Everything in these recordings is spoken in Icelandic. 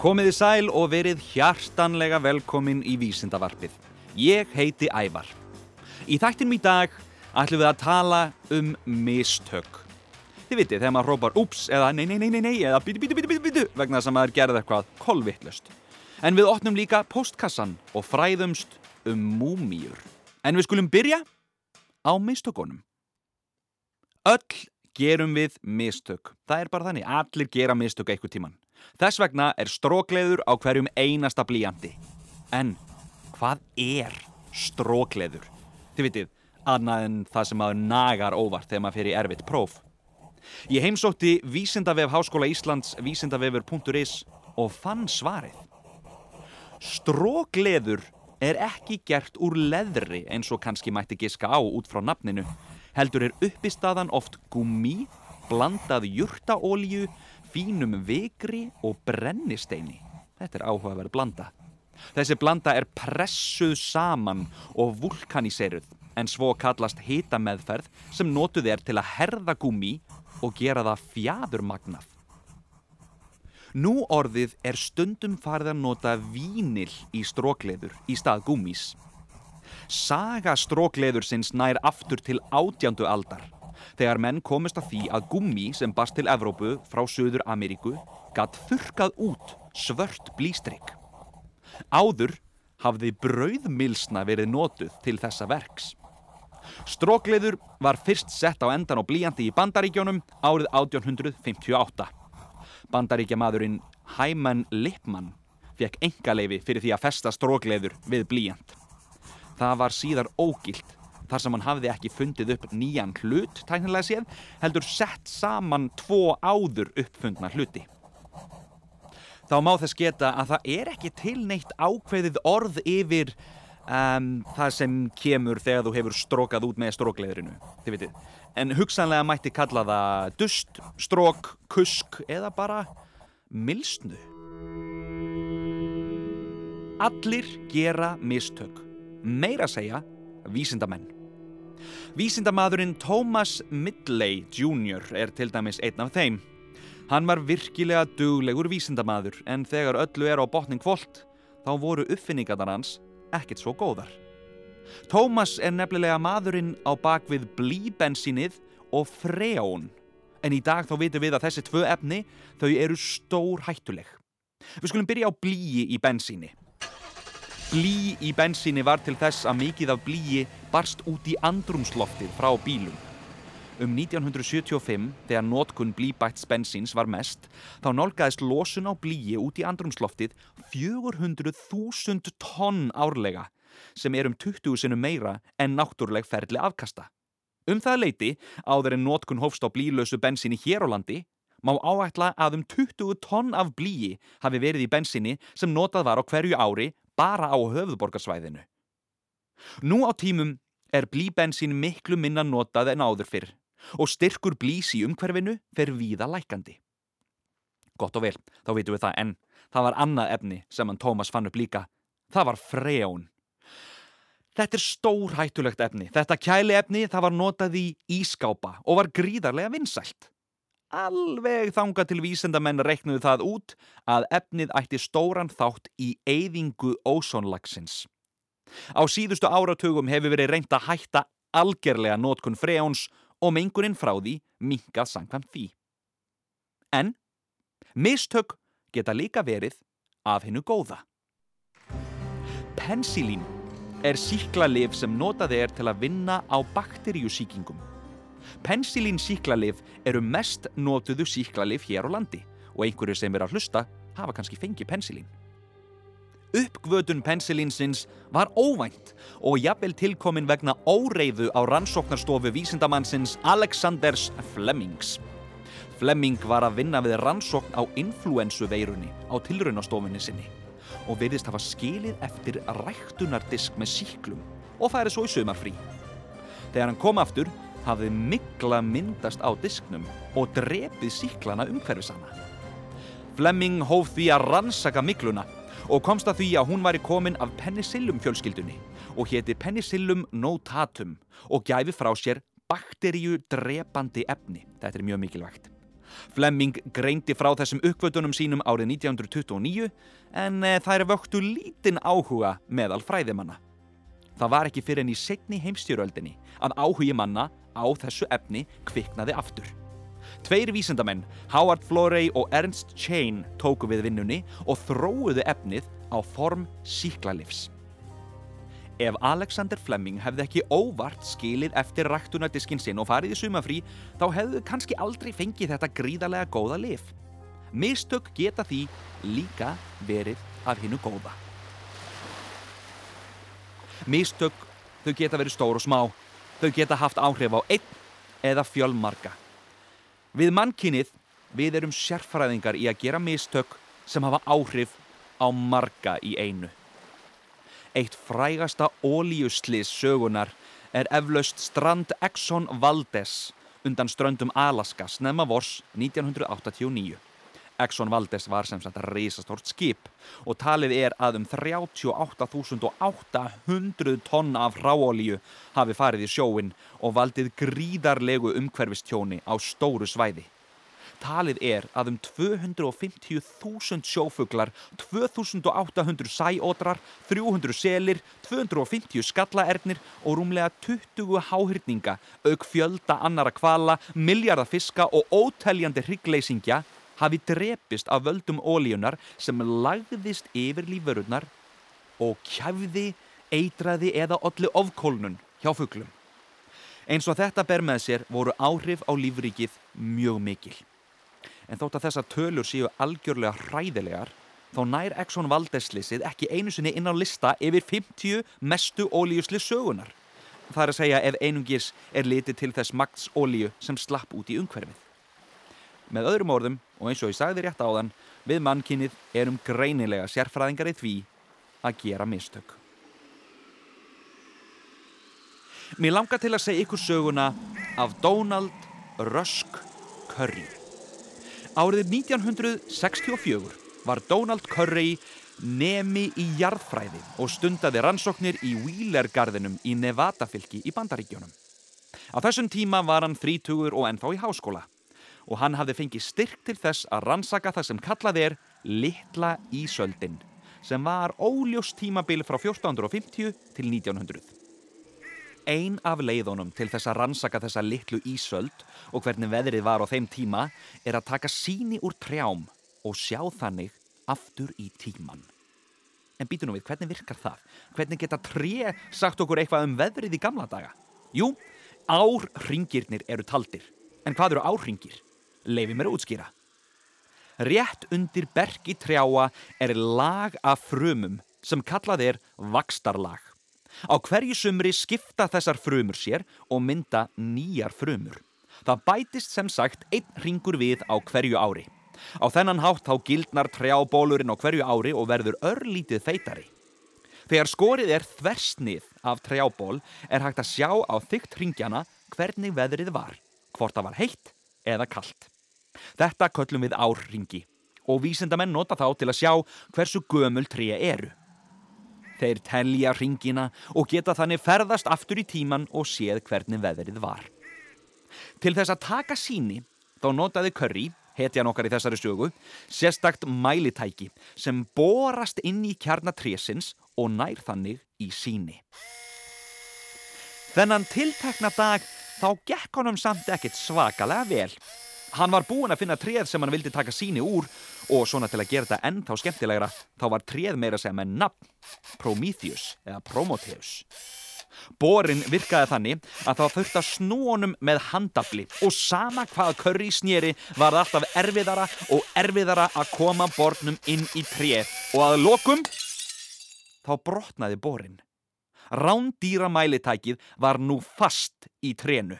Komiði sæl og verið hjartanlega velkomin í Vísindavarpið. Ég heiti Ævar. Í þættinum í dag ætlum við að tala um mistök. Þið vitið þegar maður hrópar úps eða nei, nei, nei, nei, nei eða bítu, bítu, bítu, bítu, vegna þess að maður gerði eitthvað kolvittlust. En við opnum líka postkassan og fræðumst um múmíur. En við skulum byrja á mistökunum. Öll gerum við mistök. Það er bara þannig, allir gera mistök eitthvað tíman. Þess vegna er strókleður á hverjum einasta blíjandi. En hvað er strókleður? Þið vitið, annað en það sem maður nagar óvart þegar maður fyrir erfitt próf. Ég heimsótti Vísindavef Háskóla Íslands vísindavefur.is og fann svarið. Strókleður er ekki gert úr leðri eins og kannski mætti giska á út frá nafninu. Heldur er uppistaðan oft gummi, blandað jurtaólju, fínum vigri og brennisteini. Þetta er áhugaverð blanda. Þessi blanda er pressuð saman og vulkaniseruð en svo kallast hitameðferð sem notuð er til að herða gummi og gera það fjadurmagnað. Nú orðið er stundum farið að nota vínil í strókleður í stað gummís. Saga strókleður sinns nær aftur til átjándu aldar þegar menn komist að því að gummi sem bast til Evrópu frá Suður Ameríku gatt þurkað út svört blístrygg. Áður hafði brauðmilsna verið notuð til þessa verks. Strókleður var fyrst sett á endan og blíjandi í Bandaríkjónum árið 1858. Bandaríkjamadurinn Hyman Lipman fekk engaleifi fyrir því að festa strókleður við blíjand. Það var síðar ógilt þar sem hann hafði ekki fundið upp nýjan hlut, tæknilega séð, heldur sett saman tvo áður uppfundna hluti. Þá má þess geta að það er ekki tilneitt ákveðið orð yfir um, það sem kemur þegar þú hefur strókað út með strókleðrinu, þið vitið. En hugsanlega mætti kalla það dust, strók, kusk eða bara milsnu. Allir gera mistök, meira segja vísindamenn. Vísindamadurinn Thomas Midley Jr. er til dæmis einn af þeim. Hann var virkilega duglegur vísindamadur en þegar öllu er á botning kvólt þá voru uppfinningarnar hans ekkert svo góðar. Thomas er nefnilega madurinn á bakvið blíbensinið og freón. En í dag þá vitum við að þessi tvö efni þau eru stór hættuleg. Við skulum byrja á blíi í bensíni. Blí í bensíni var til þess að mikið af blíi barst út í andrumsloftið frá bílum. Um 1975, þegar nótkun blíbætts bensíns var mest, þá nálgæðist losun á blíi út í andrumsloftið 400.000 tonn árlega, sem er um 20 sinum meira en náttúruleg ferli afkasta. Um það leiti, áður en nótkun hófst á blílösu bensíni hér á landi, má áætla að um 20 tonn af blíi hafi verið í bensíni sem notað var á hverju ári bara á höfðborgarsvæðinu. Nú á tímum er blíbensín miklu minna notað en áður fyrr og styrkur blís í umhverfinu fer víða lækandi. Gott og vel, þá veitum við það en það var annað efni sem hann Tómas fann upp líka. Það var freón. Þetta er stór hættulegt efni. Þetta kæli efni það var notað í ískápa og var gríðarlega vinsælt. Alveg þanga til vísendamenn reiknuðu það út að efnið ætti stóran þátt í eyðingu ósónlagsins. Á síðustu áratugum hefur verið reynd að hætta algerlega nótkun freóns og mengunin frá því minkað sangkvæmt því. En mistök geta líka verið af hennu góða. Pensilín er síklarlif sem notað er til að vinna á bakteríusíkingum. Pensilín síklarlif eru mest notuðu síklarlif hér á landi og einhverju sem er að hlusta hafa kannski fengið pensilín. Uppgvötun pensilínsins var óvænt og jafnvel tilkomin vegna óreiðu á rannsóknarstofu vísindamannsins Alexanders Flemings. Flemming var að vinna við rannsókn á influensuveirunni á tilraunastofunni sinni og verðist hafa skilið eftir ræktunardisk með síklum og færið svo í sömarfrí. Þegar hann kom aftur hafði mikla myndast á disknum og drepið síklana umhverfisana. Flemming hóf því að rannsaka mikluna og komst að því að hún væri komin af penicillum fjölskyldunni og héti penicillum notatum og gæfi frá sér bakteríu drepandi efni. Þetta er mjög mikilvægt. Flemming greindi frá þessum uppvötunum sínum árið 1929 en eh, þær vöktu lítinn áhuga meðal fræðimanna. Það var ekki fyrir enn í setni heimstjóröldinni að áhugi manna á þessu efni kviknaði aftur. Tveir vísendamenn, Howard Florey og Ernst Chain, tóku við vinnunni og þróuðu efnið á form síklarlifs. Ef Alexander Fleming hefði ekki óvart skilið eftir ræktunardiskin sinn og farið í sumafrí, þá hefðu kannski aldrei fengið þetta gríðarlega góða lif. Mistök geta því líka verið af hinnu góða. Mistök, þau geta verið stór og smá. Þau geta haft áhrif á einn eða fjölmarka. Við mannkinnið, við erum sérfræðingar í að gera mistök sem hafa áhrif á marga í einu. Eitt frægasta ólíuslis sögunar er eflaust strand Exxon Valdez undan ströndum Alaska snemma vors 1989. Exxon Valdez var sem sagt reysastort skip og talið er að um 38.800 tonn af ráolíu hafi farið í sjóin og valdið gríðarlegu umhverfistjóni á stóru svæði. Talið er að um 250.000 sjófuglar, 2.800 sæódrar, 300 selir, 250 skallaernir og rúmlega 20 háhyrninga, auk fjölda annara kvala, miljardafiska og óteljandi hryggleysingja hafi drepist af völdum ólíunar sem lagðist yfir lífverurnar og kjæfði, eitraði eða olli ofkólnun hjá fuglum. Eins og þetta ber með sér voru áhrif á lífrikið mjög mikil en þótt að þessar tölur séu algjörlega hræðilegar þá nær Exxon Valdez-slissið ekki einu sinni inn á lista yfir 50 mestu ólíusli sögunar. Það er að segja ef einungis er litið til þess magts ólíu sem slapp út í umhverfið. Með öðrum orðum, og eins og ég sagði rétt á þann, við mannkinnið erum greinilega sérfræðingar í því að gera mistök. Mér langar til að segja ykkur söguna af Donald Rusk Curry. Árið 1964 var Donald Curry nemi í jarðfræði og stundaði rannsóknir í Wheeler-garðinum í Nevada-fylki í Bandaríkjónum. Á þessum tíma var hann þrítugur og ennþá í háskóla og hann hafði fengið styrk til þess að rannsaka það sem kallað er Littla Ísöldin sem var óljós tímabil frá 1450 til 1900. Ein af leiðunum til þess að rannsaka þessa litlu ísöld og hvernig veðrið var á þeim tíma er að taka síni úr trjám og sjá þannig aftur í tíman. En býtu nú við, hvernig virkar það? Hvernig geta tré sagt okkur eitthvað um veðrið í gamla daga? Jú, árringirnir eru taldir. En hvað eru árringir? Leifi mér að útskýra. Rétt undir bergi trjáa er lag af frumum sem kallað er vakstarlag. Á hverju sumri skipta þessar frumur sér og mynda nýjar frumur. Það bætist sem sagt einn ringur við á hverju ári. Á þennan hátt þá gildnar trjábólurinn á hverju ári og verður örlítið feitari. Þegar skorið er þversnið af trjából er hægt að sjá á þygt ringjana hvernig veðrið var, hvort það var heitt eða kallt. Þetta köllum við árringi og vísendamenn nota þá til að sjá hversu gömul tré eru. Þeir telja ringina og geta þannig ferðast aftur í tíman og séð hvernig veðrið var. Til þess að taka síni þá notaði Curry, hetjan okkar í þessari sögu, sérstakt mælitæki sem borast inn í kjarnatrésins og nær þannig í síni. Þennan tiltekna dag þá gekk honum samt ekkit svakalega vel. Hann var búinn að finna treð sem hann vildi taka síni úr og svona til að gera þetta ennþá skemmtilegra þá var treð meira sem með nafn Prometheus eða Prometheus. Borin virkaði þannig að það þurfti að snúonum með handafli og sama hvað curry snýri var það alltaf erfiðara og erfiðara að koma bornum inn í treð og að lokum þá brotnaði borin. Rándýra mælitækið var nú fast í trenu.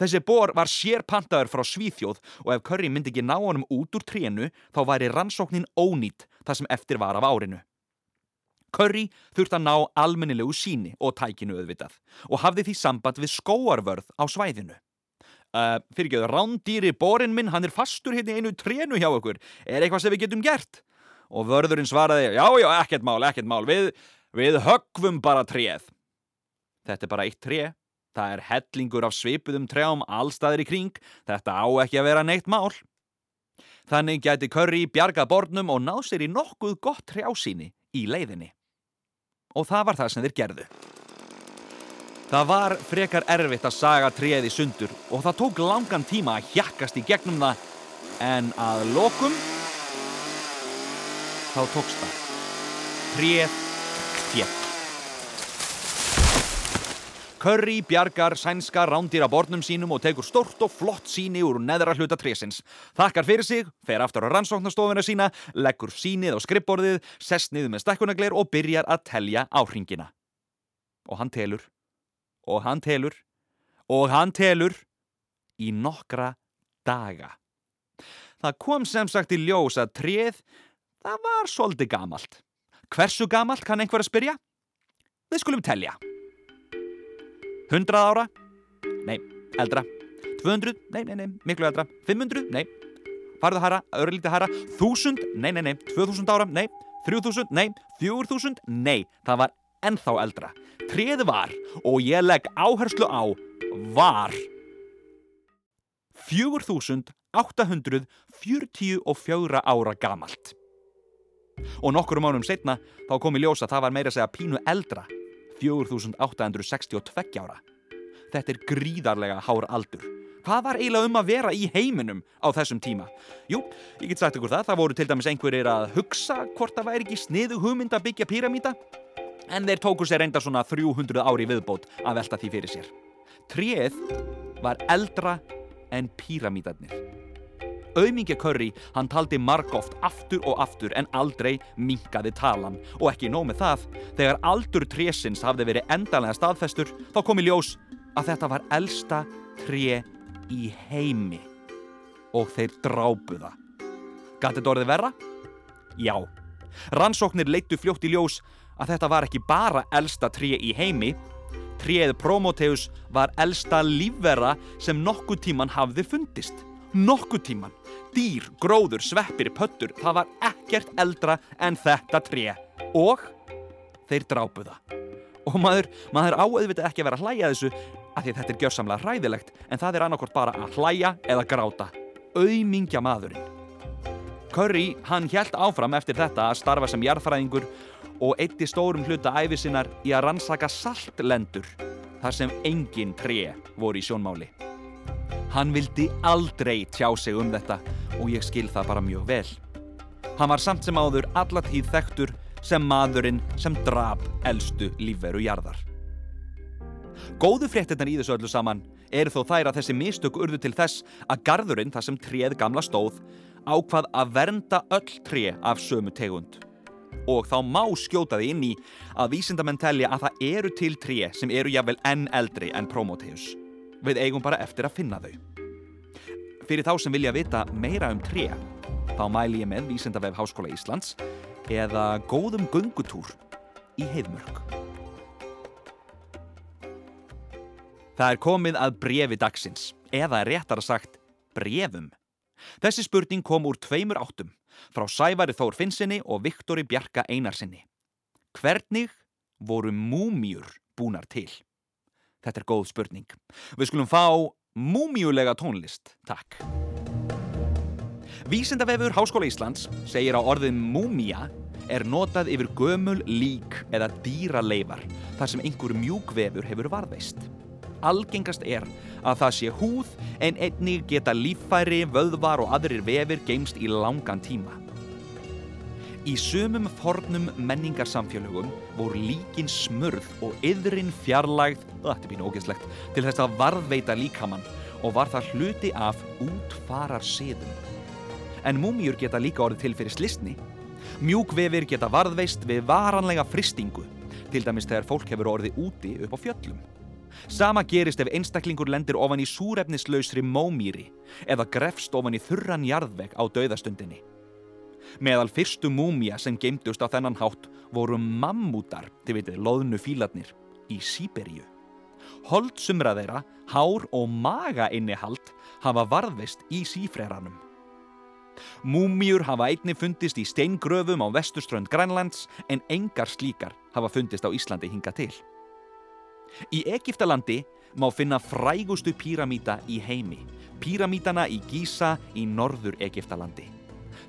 Þessi bor var sérpantaður frá Svíþjóð og ef Curry myndi ekki ná honum út úr trénu þá væri rannsóknin ónýtt það sem eftir var af árinu. Curry þurfti að ná almennilegu síni og tækinu auðvitað og hafði því samband við skóarvörð á svæðinu. Uh, fyrir ekki, rándýri borin minn, hann er fastur hérna einu trénu hjá okkur. Er eitthvað sem við getum gert? Og vörðurinn svaraði, já, já, ekkert mál, ekkert mál, við, við högvum bara tréð. Þetta er bara eitt tré, Það er hellingur af svipuðum trjám allstaðir í kring, þetta á ekki að vera neitt mál. Þannig gæti Curry bjarga bornum og náð sér í nokkuð gott trjásíni í leiðinni. Og það var það sem þeir gerðu. Það var frekar erfitt að saga tréð í sundur og það tók langan tíma að hjakkast í gegnum það en að lokum þá tókst það. Tréð fjell. Curry bjargar sænska rándýra bornum sínum og tekur stort og flott síni úr neðra hluta trésins. Þakkar fyrir sig, fer aftur á rannsóknastofuna sína, leggur sínið á skrippborðið, sest niður með stakkunagleir og byrjar að telja áhringina. Og hann telur, og hann telur, og hann telur í nokkra daga. Það kom sem sagt í ljós að tréð, það var svolítið gamalt. Hversu gamalt kann einhver að spyrja? Við skulum telja. 100 ára? Nei, eldra. 200? Nei, nei, nei, miklu eldra. 500? Nei. Farðu hæra, örlítið hæra. 1000? Nei, nei, nei. 2000 ára? Nei. 3000? Nei. 4000? Nei. Það var ennþá eldra. Treði var, og ég legg áherslu á, var 4844 ára gamalt. Og nokkur um ánum setna þá kom í ljós að það var meira að segja pínu eldra 4862 ára. Þetta er gríðarlega hár aldur. Hvað var eiginlega um að vera í heiminum á þessum tíma? Jú, ég get sagt ykkur það, það voru til dæmis einhverjir að hugsa hvort það væri ekki sniðu hugmynd að byggja píramíta, en þeir tóku sér enda svona 300 ári viðbót að velta því fyrir sér. Tréð var eldra en píramítarnir. Auðmingja Curry, hann taldi margóft aftur og aftur en aldrei minkaði talan. Og ekki nóg með það, þegar aldur trésins hafði verið endalega staðfestur, þá kom í ljós að þetta var elsta tré í heimi. Og þeir drápuða. Gatið orðið verra? Já. Rannsóknir leittu fljótt í ljós að þetta var ekki bara elsta tré í heimi, tréð Prometheus var elsta lífvera sem nokkuð tíman hafði fundist. Nokkuð tíman dýr, gróður, sveppir, pöttur, það var ekkert eldra en þetta tré. Og þeir drápuða. Og maður, maður áauðvitað ekki að vera að hlæja þessu að því þetta er gjörsamlega hræðilegt en það er annarkort bara að hlæja eða gráta. Auðmingja maðurinn. Curry, hann hjælt áfram eftir þetta að starfa sem jarðfræðingur og eitti stórum hluta æfisinnar í að rannsaka saltlendur þar sem engin tré voru í sjónmáli. Hann vildi aldrei tjá sig um þetta og ég skil það bara mjög vel. Hann var samt sem áður allatíð þekktur sem maðurinn sem drap eldstu lífveru jarðar. Góðu fréttinnar í þessu öllu saman eru þó þær að þessi mistök urðu til þess að gardurinn þar sem tréð gamla stóð ákvað að vernda öll tré af sömu tegund. Og þá má skjóta því inn í að vísindamenn telja að það eru til tré sem eru jáfnvel enn eldri enn Prometheus. Við eigum bara eftir að finna þau. Fyrir þá sem vilja vita meira um tré, þá mæli ég með Vísendavef Háskóla Íslands eða góðum gungutúr í heiðmörk. Það er komið að brefi dagsins, eða réttar að sagt brefum. Þessi spurning kom úr tveimur áttum, frá Sævari Þór Finnsinni og Viktori Bjarka Einarsinni. Hvernig voru múmjur búnar til? Þetta er góð spurning. Við skulum fá múmjulega tónlist, takk. Vísindavefur Háskóla Íslands segir að orðið múmia er notað yfir gömul, lík eða dýraleifar þar sem einhver mjúkvefur hefur varðveist. Algengast er að það sé húð en einnig geta líffæri, vöðvar og aðrir vefir geimst í langan tíma. Í sumum fornum menningarsamfélögum voru líkin smurð og yðrin fjarlægð, þetta er býna ógeðslegt, til þess að varðveita líkamann og var það hluti af útfarar siðum. En múmjur geta líka orðið til fyrir slisni. Mjúkvefir geta varðveist við varanlega fristingu, til dæmis þegar fólk hefur orðið úti upp á fjöllum. Sama gerist ef einstaklingur lendir ofan í súrefnislausri mómýri eða grefst ofan í þurran jarðveg á dauðastundinni. Meðal fyrstu múmia sem geimdust á þennan hátt voru mammútar, þið veitir, loðnu fílarnir, í Sýberíu. Holdsumra þeirra, hár og maga innihald hafa varðvist í sífræranum. Múmiur hafa einni fundist í steingröfum á vestuströnd Grænlands en engar slíkar hafa fundist á Íslandi hinga til. Í Egiptalandi má finna frægustu píramíta í heimi, píramítana í Gísa í norður Egiptalandi.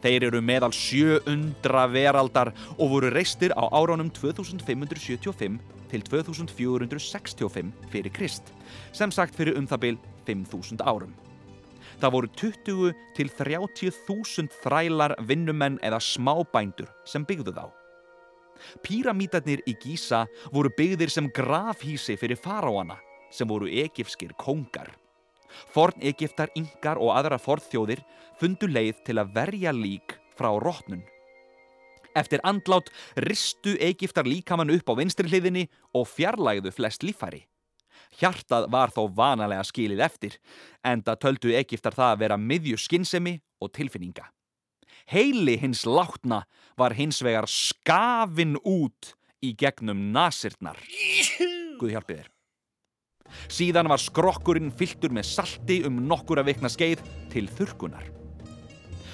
Þeir eru meðal sjö undra veraldar og voru reistir á áránum 2575 til 2465 fyrir Krist, sem sagt fyrir um það byl 5000 árum. Það voru 20 til 30.000 þrælar, vinnumenn eða smábændur sem byggðu þá. Píramítarnir í Gísa voru byggðir sem grafhísi fyrir faráana sem voru egifskir kongar. Forn Egiptar, yngar og aðra forðþjóðir fundu leið til að verja lík frá rótnun. Eftir andlát ristu Egiptar líkamann upp á vinstri hliðinni og fjarlægðu flest lífæri. Hjartað var þó vanalega skilið eftir, en það töldu Egiptar það að vera miðju skinnsemi og tilfinninga. Heili hins látna var hins vegar skafin út í gegnum nasirnar. Guð hjálpið þér. Síðan var skrokkurinn fylltur með salti um nokkura vikna skeið til þurkunar.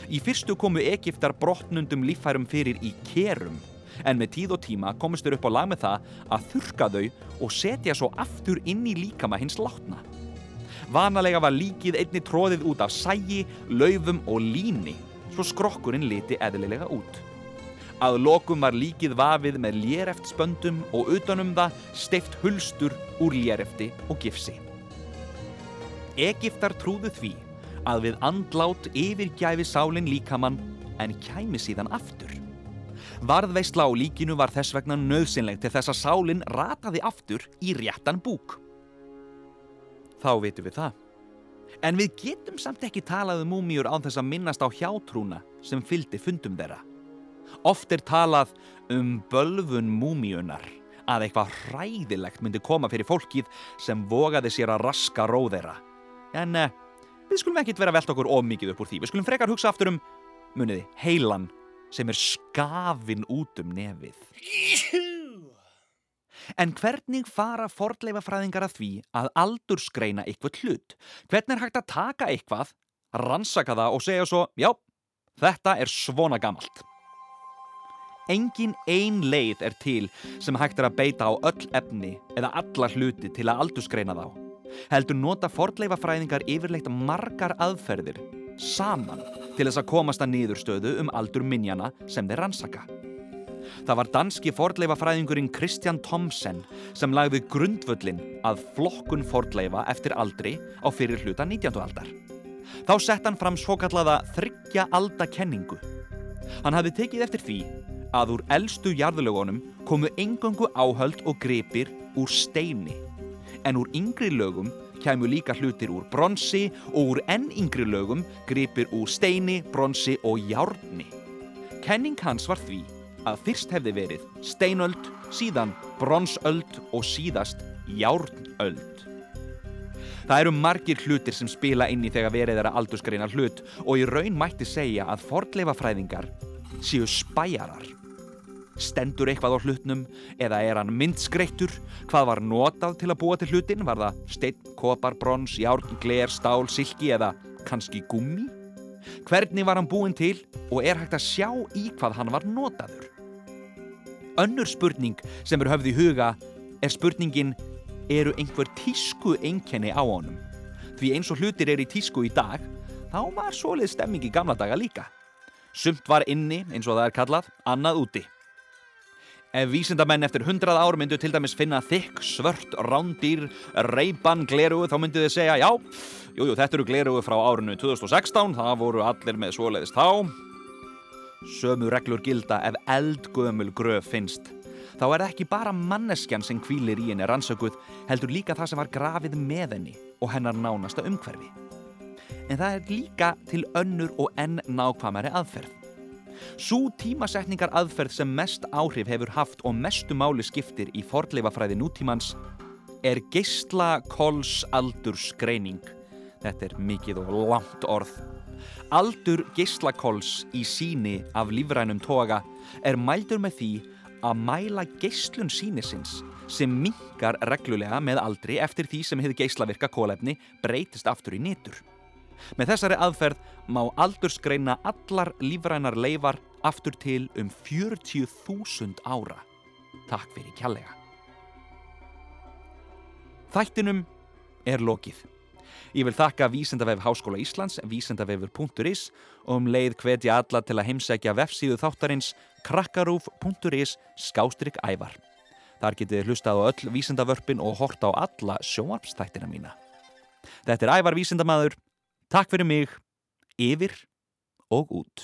Í fyrstu komu Egiptar brotnundum lífærum fyrir í kerum, en með tíð og tíma komist þau upp á lag með það að þurka þau og setja svo aftur inn í líkama hins látna. Vanalega var líkið einni tróðið út af sægi, laufum og líni, svo skrokkurinn liti eðlilega út. Að lokum var líkið vafið með léreft spöndum og utanum það steift hulstur úr lérefti og gifsi. Egiptar trúðu því að við andlát yfirgæfi sálinn líkamann en kæmi síðan aftur. Varðveisla á líkinu var þess vegna nöðsynleg til þess að sálinn rataði aftur í réttan búk. Þá veitum við það. En við getum samt ekki talað um múmíur á þess að minnast á hjátrúna sem fyldi fundum þeirra. Oft er talað um bölfun múmíunar að eitthvað hræðilegt myndi koma fyrir fólkið sem vogaði sér að raska róðeira. En eh, við skulum ekkit vera velt okkur ómikið upp úr því. Við skulum frekar hugsa aftur um, muniði, heilan sem er skafin út um nefið. En hvernig fara fordleifafræðingar að því að aldurskreina eitthvað hlut? Hvernig er hægt að taka eitthvað, rannsaka það og segja svo, já, þetta er svona gamalt. Engin ein leið er til sem hægt er að beita á öll efni eða alla hluti til að aldurskreina þá. Heldur nota fordleifafræðingar yfirleitt margar aðferðir saman til þess að komast að niðurstöðu um aldur minjana sem þeir rannsaka. Það var danski fordleifafræðingurinn Kristján Thomsen sem lagði grundvöllin að flokkun fordleifa eftir aldri á fyrir hluta 19. aldar. Þá sett hann fram svokallaða þryggja aldakenningu. Hann hafði tekið eftir því að úr eldstu jarðulögunum komu engöngu áhöld og grepir úr steini en úr yngri lögum kæmu líka hlutir úr bronsi og úr enn yngri lögum gripir úr steini, bronsi og járni. Kenning hans var því að fyrst hefði verið steinöld, síðan bronsöld og síðast járnöld. Það eru margir hlutir sem spila inn í þegar verið er að aldurskreina hlut og í raun mætti segja að fordleifafræðingar séu spæjarar. Stendur eitthvað á hlutnum eða er hann myndskreittur? Hvað var notað til að búa til hlutin? Var það steinn, kopar, brons, járn, gler, stál, silki eða kannski gummi? Hvernig var hann búin til og er hægt að sjá í hvað hann var notaður? Önnur spurning sem er höfð í huga er spurningin eru einhver tísku einkenni á honum? Því eins og hlutir er í tísku í dag, þá var svolítið stemming í gamla daga líka. Sumt var inni, eins og það er kallað, annað úti. Ef vísindamenn eftir hundrað ár myndu til dæmis finna þykk, svört, rándýr, reyban glerugu þá myndu þið segja já, jújú, þetta eru glerugu frá árinu 2016, það voru allir með svoleiðist þá. Sömu reglur gilda ef eldgömul gröf finnst. Þá er ekki bara manneskjan sem kvílir í henni rannsökuð, heldur líka það sem var grafið með henni og hennar nánasta umhverfi. En það er líka til önnur og enn nákvæmari aðferð. Sú tímasetningar aðferð sem mest áhrif hefur haft og mestu máli skiptir í fordleifafræði nútímans er geysla kols aldursgreining. Þetta er mikið og langt orð. Aldur geysla kols í síni af lífrænum toga er mældur með því að mæla geyslun sínisins sem mingar reglulega með aldri eftir því sem hefur geyslavirka kólefni breytist aftur í nýtur. Með þessari aðferð má aldursgreina allar lífrænar leifar aftur til um 40.000 ára. Takk fyrir kjallega. Þættinum er lokið. Ég vil þakka Vísendavef Háskóla Íslands, vísendavefur.is og um leið hvetja alla til að heimsækja vefsíðu þáttarins krakkarúf.is skástrygg ævar. Þar getið hlustað á öll vísendavörpin og hort á alla sjóarpstættina mína. Þetta er ævar vísendamadur. Takk fyrir mig, yfir og út.